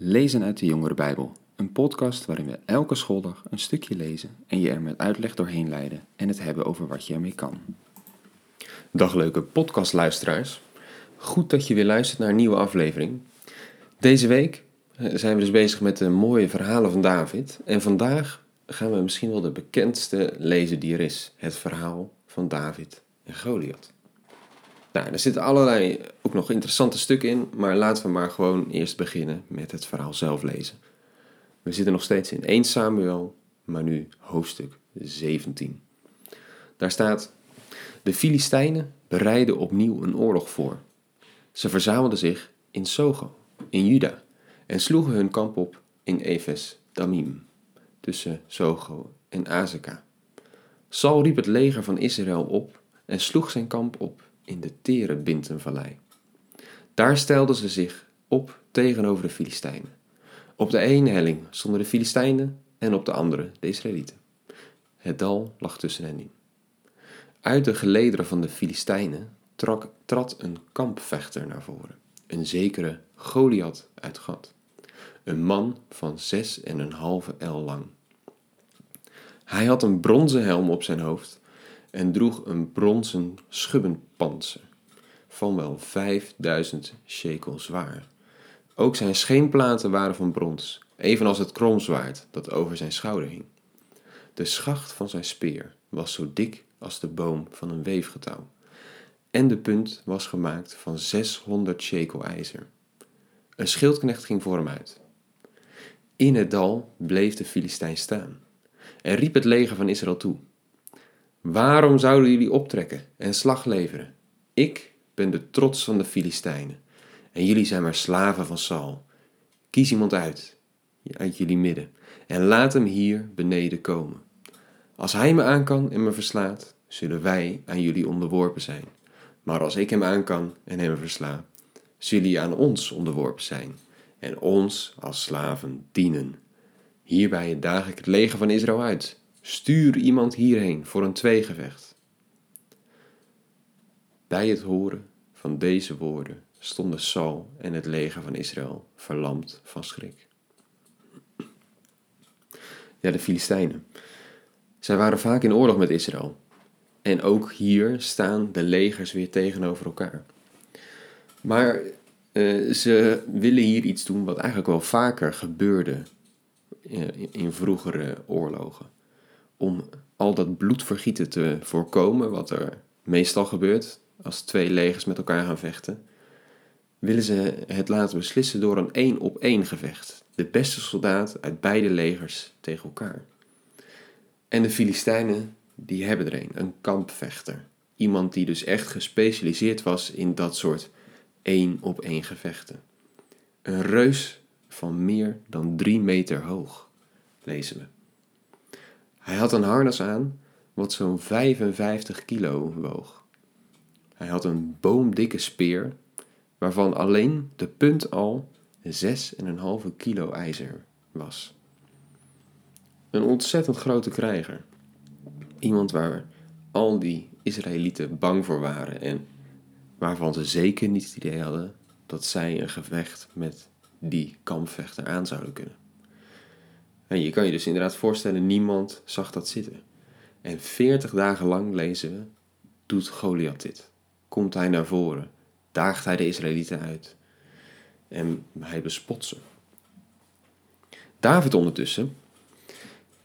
Lezen uit de Jongere Bijbel, een podcast waarin we elke schooldag een stukje lezen en je er met uitleg doorheen leiden en het hebben over wat je ermee kan. Dag leuke podcastluisteraars. Goed dat je weer luistert naar een nieuwe aflevering. Deze week eh, zijn we dus bezig met de mooie verhalen van David. En vandaag gaan we misschien wel de bekendste lezen die er is: het verhaal van David en Goliath. Nou, er zitten allerlei ook nog interessante stukken in, maar laten we maar gewoon eerst beginnen met het verhaal zelf lezen. We zitten nog steeds in 1 Samuel, maar nu hoofdstuk 17. Daar staat: De Filistijnen bereiden opnieuw een oorlog voor. Ze verzamelden zich in Sogo, in Juda, en sloegen hun kamp op in Efes Damim, tussen Sogo en Azeka. Saul riep het leger van Israël op en sloeg zijn kamp op in de Terebintenvallei. Daar stelden ze zich op tegenover de Filistijnen. Op de ene helling stonden de Filistijnen en op de andere de Israëlieten. Het dal lag tussen hen in. Uit de gelederen van de Filistijnen trok, trad een kampvechter naar voren, een zekere Goliath uit Gat, een man van zes en een halve el lang. Hij had een bronzen helm op zijn hoofd en droeg een bronzen schubbenpanzer van wel 5000 shekel zwaar. Ook zijn scheenplaten waren van brons, evenals het kromzwaard dat over zijn schouder hing. De schacht van zijn speer was zo dik als de boom van een weefgetouw, en de punt was gemaakt van 600 shekel ijzer. Een schildknecht ging voor hem uit. In het dal bleef de Filistijn staan en riep het leger van Israël toe: Waarom zouden jullie optrekken en slag leveren? Ik ben de trots van de Filistijnen en jullie zijn maar slaven van Saul. Kies iemand uit, uit jullie midden, en laat hem hier beneden komen. Als hij me aan kan en me verslaat, zullen wij aan jullie onderworpen zijn. Maar als ik hem aan kan en hem versla, zullen jullie aan ons onderworpen zijn en ons als slaven dienen. Hierbij daag ik het leger van Israël uit. Stuur iemand hierheen voor een tweegevecht. Bij het horen van deze woorden stonden Saul en het leger van Israël verlamd van schrik. Ja, de Filistijnen. Zij waren vaak in oorlog met Israël. En ook hier staan de legers weer tegenover elkaar. Maar uh, ze willen hier iets doen wat eigenlijk wel vaker gebeurde eh, in vroegere oorlogen. Om al dat bloedvergieten te voorkomen, wat er meestal gebeurt als twee legers met elkaar gaan vechten, willen ze het laten beslissen door een één op één gevecht. De beste soldaat uit beide legers tegen elkaar. En de Filistijnen, die hebben er een, een kampvechter. Iemand die dus echt gespecialiseerd was in dat soort één op één gevechten. Een reus van meer dan drie meter hoog, lezen we. Hij had een harnas aan wat zo'n 55 kilo woog. Hij had een boomdikke speer, waarvan alleen de punt al 6,5 kilo ijzer was. Een ontzettend grote krijger. Iemand waar al die Israëlieten bang voor waren en waarvan ze zeker niet het idee hadden dat zij een gevecht met die kampvechter aan zouden kunnen. En je kan je dus inderdaad voorstellen, niemand zag dat zitten. En veertig dagen lang lezen we, doet Goliath dit komt hij naar voren, daagt hij de Israëlieten uit en hij bespot ze. David ondertussen,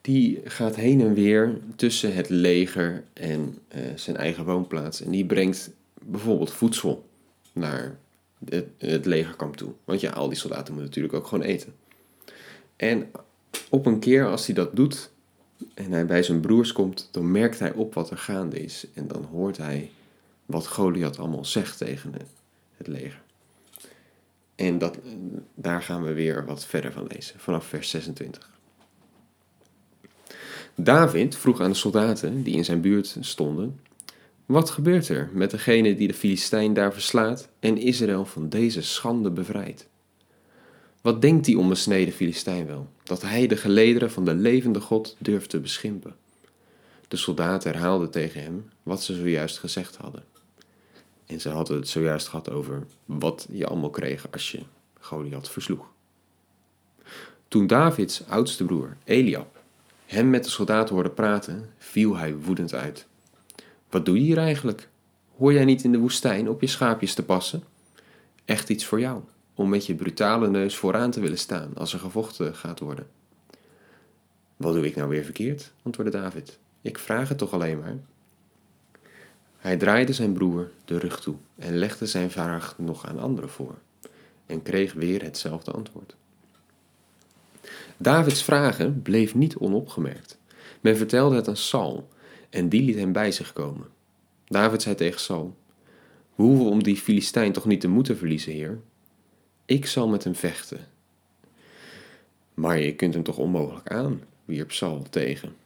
die gaat heen en weer tussen het leger en uh, zijn eigen woonplaats. En die brengt bijvoorbeeld voedsel naar het legerkamp toe. Want ja, al die soldaten moeten natuurlijk ook gewoon eten. En op een keer als hij dat doet en hij bij zijn broers komt, dan merkt hij op wat er gaande is. En dan hoort hij wat Goliath allemaal zegt tegen het leger. En dat, daar gaan we weer wat verder van lezen, vanaf vers 26. David vroeg aan de soldaten die in zijn buurt stonden: Wat gebeurt er met degene die de Filistijn daar verslaat en Israël van deze schande bevrijdt? Wat denkt die onbesneden Filistijn wel, dat hij de gelederen van de levende God durft te beschimpen? De soldaten herhaalden tegen hem wat ze zojuist gezegd hadden. En ze hadden het zojuist gehad over wat je allemaal kreeg als je Goliath versloeg. Toen Davids oudste broer, Eliab, hem met de soldaten hoorde praten, viel hij woedend uit. Wat doe je hier eigenlijk? Hoor jij niet in de woestijn op je schaapjes te passen? Echt iets voor jou, om met je brutale neus vooraan te willen staan als er gevochten gaat worden. Wat doe ik nou weer verkeerd? antwoordde David. Ik vraag het toch alleen maar. Hij draaide zijn broer de rug toe en legde zijn vraag nog aan anderen voor en kreeg weer hetzelfde antwoord. Davids vragen bleef niet onopgemerkt. Men vertelde het aan Saul en die liet hem bij zich komen. David zei tegen Saul: We hoeven om die Filistijn toch niet te moeten verliezen, heer? Ik zal met hem vechten. Maar je kunt hem toch onmogelijk aan, wierp Saul tegen.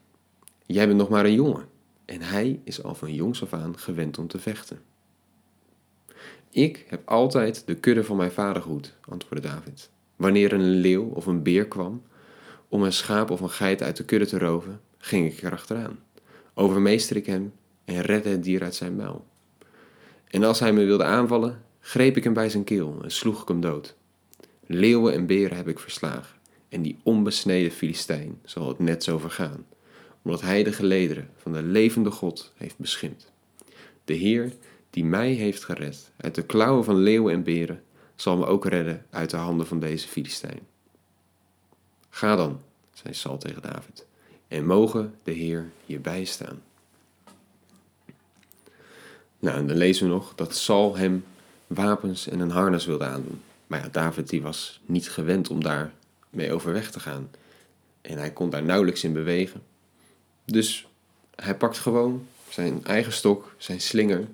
Jij bent nog maar een jongen en hij is al van jongs af aan gewend om te vechten. Ik heb altijd de kudde van mijn vader gehoed, antwoordde David. Wanneer een leeuw of een beer kwam om een schaap of een geit uit de kudde te roven, ging ik erachteraan. Overmeester ik hem en redde het dier uit zijn muil. En als hij me wilde aanvallen, greep ik hem bij zijn keel en sloeg ik hem dood. Leeuwen en beren heb ik verslagen, en die onbesneden Filistijn zal het net zo vergaan, omdat hij de gelederen van de levende God heeft beschimd. De Heer, die mij heeft gered uit de klauwen van leeuwen en beren, zal me ook redden uit de handen van deze Filistijn. Ga dan, zei Sal tegen David, en mogen de Heer hierbij staan. Nou, en dan lezen we nog dat Sal hem wapens en een harnas wilde aandoen. Maar David die was niet gewend om daar mee overweg te gaan. En hij kon daar nauwelijks in bewegen. Dus hij pakt gewoon zijn eigen stok, zijn slinger,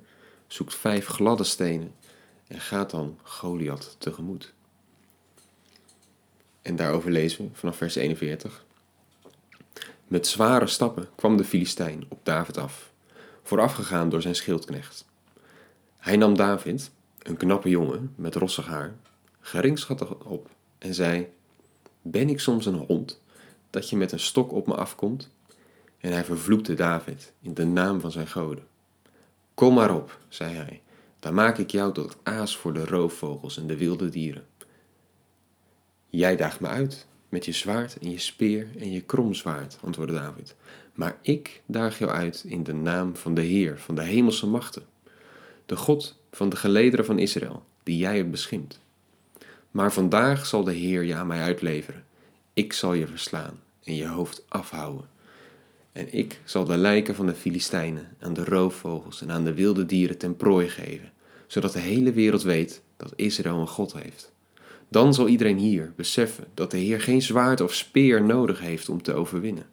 zoekt vijf gladde stenen en gaat dan Goliath tegemoet. En daarover lezen we vanaf vers 41. Met zware stappen kwam de Filistijn op David af, voorafgegaan door zijn schildknecht. Hij nam David, een knappe jongen met rossig haar, geringschattig op en zei: Ben ik soms een hond dat je met een stok op me afkomt? En hij vervloekte David in de naam van zijn goden. Kom maar op, zei hij, dan maak ik jou tot aas voor de roofvogels en de wilde dieren. Jij daagt me uit, met je zwaard en je speer en je kromzwaard, antwoordde David. Maar ik daag jou uit in de naam van de Heer, van de hemelse machten, de God van de gelederen van Israël, die jij hebt beschimd. Maar vandaag zal de Heer aan mij uitleveren. Ik zal je verslaan en je hoofd afhouden. En ik zal de lijken van de Filistijnen aan de roofvogels en aan de wilde dieren ten prooi geven, zodat de hele wereld weet dat Israël een God heeft. Dan zal iedereen hier beseffen dat de Heer geen zwaard of speer nodig heeft om te overwinnen.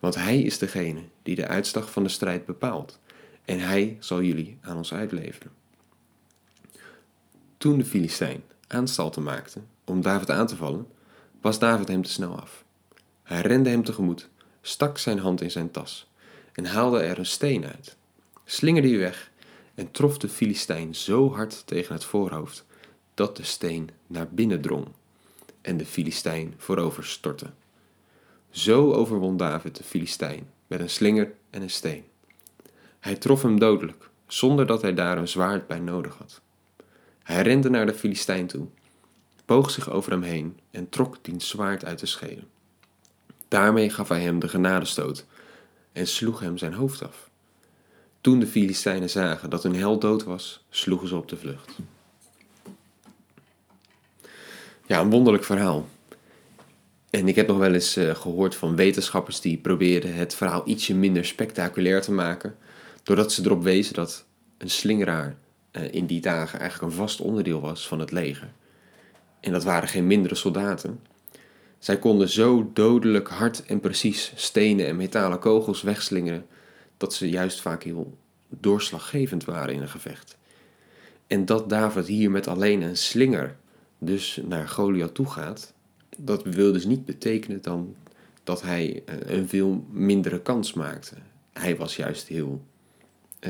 Want Hij is degene die de uitslag van de strijd bepaalt, en Hij zal jullie aan ons uitleveren. Toen de Filistijn aanstalten maakte om David aan te vallen, was David hem te snel af. Hij rende hem tegemoet, stak zijn hand in zijn tas en haalde er een steen uit, slingerde die weg en trof de Filistijn zo hard tegen het voorhoofd dat de steen naar binnen drong en de Filistijn voorover stortte. Zo overwon David de Filistijn met een slinger en een steen. Hij trof hem dodelijk, zonder dat hij daar een zwaard bij nodig had. Hij rende naar de Filistijn toe, boog zich over hem heen en trok diens zwaard uit de schede. Daarmee gaf hij hem de genadestoot en sloeg hem zijn hoofd af. Toen de Filistijnen zagen dat hun held dood was, sloegen ze op de vlucht. Ja, een wonderlijk verhaal. En ik heb nog wel eens uh, gehoord van wetenschappers die probeerden het verhaal ietsje minder spectaculair te maken, doordat ze erop wezen dat een slingeraar uh, in die dagen eigenlijk een vast onderdeel was van het leger. En dat waren geen mindere soldaten. Zij konden zo dodelijk hard en precies stenen en metalen kogels wegslingeren dat ze juist vaak heel doorslaggevend waren in een gevecht. En dat David hier met alleen een slinger dus naar Goliath toe gaat, dat wil dus niet betekenen dan dat hij eh, een veel mindere kans maakte. Hij was juist heel,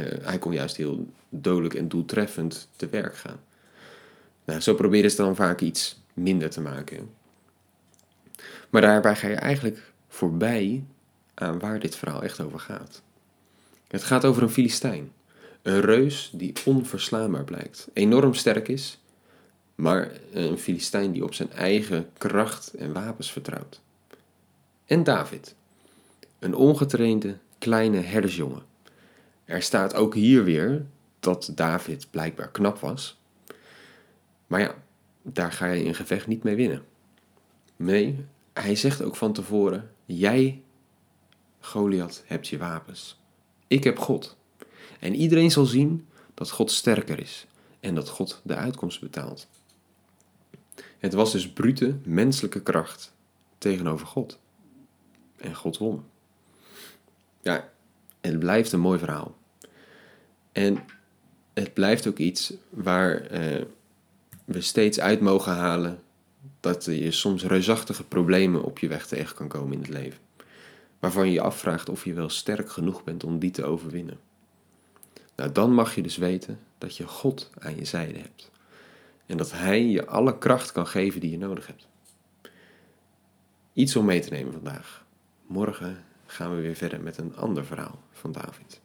hij kon juist heel dodelijk en doeltreffend te werk gaan. Nou, zo proberen ze dan vaak iets minder te maken. Maar daarbij ga je eigenlijk voorbij aan waar dit verhaal echt over gaat. Het gaat over een Filistijn. Een reus die onverslaanbaar blijkt, enorm sterk is, maar een Filistijn die op zijn eigen kracht en wapens vertrouwt. En David, een ongetrainde kleine herdersjongen. Er staat ook hier weer dat David blijkbaar knap was. Maar ja, daar ga je in gevecht niet mee winnen. Nee, hij zegt ook van tevoren: Jij, Goliath, hebt je wapens. Ik heb God. En iedereen zal zien dat God sterker is en dat God de uitkomst betaalt. Het was dus brute menselijke kracht tegenover God. En God won. Ja, het blijft een mooi verhaal. En het blijft ook iets waar eh, we steeds uit mogen halen dat je soms reusachtige problemen op je weg tegen kan komen in het leven. Waarvan je je afvraagt of je wel sterk genoeg bent om die te overwinnen. Nou, dan mag je dus weten dat je God aan je zijde hebt. En dat Hij je alle kracht kan geven die je nodig hebt. Iets om mee te nemen vandaag. Morgen gaan we weer verder met een ander verhaal van David.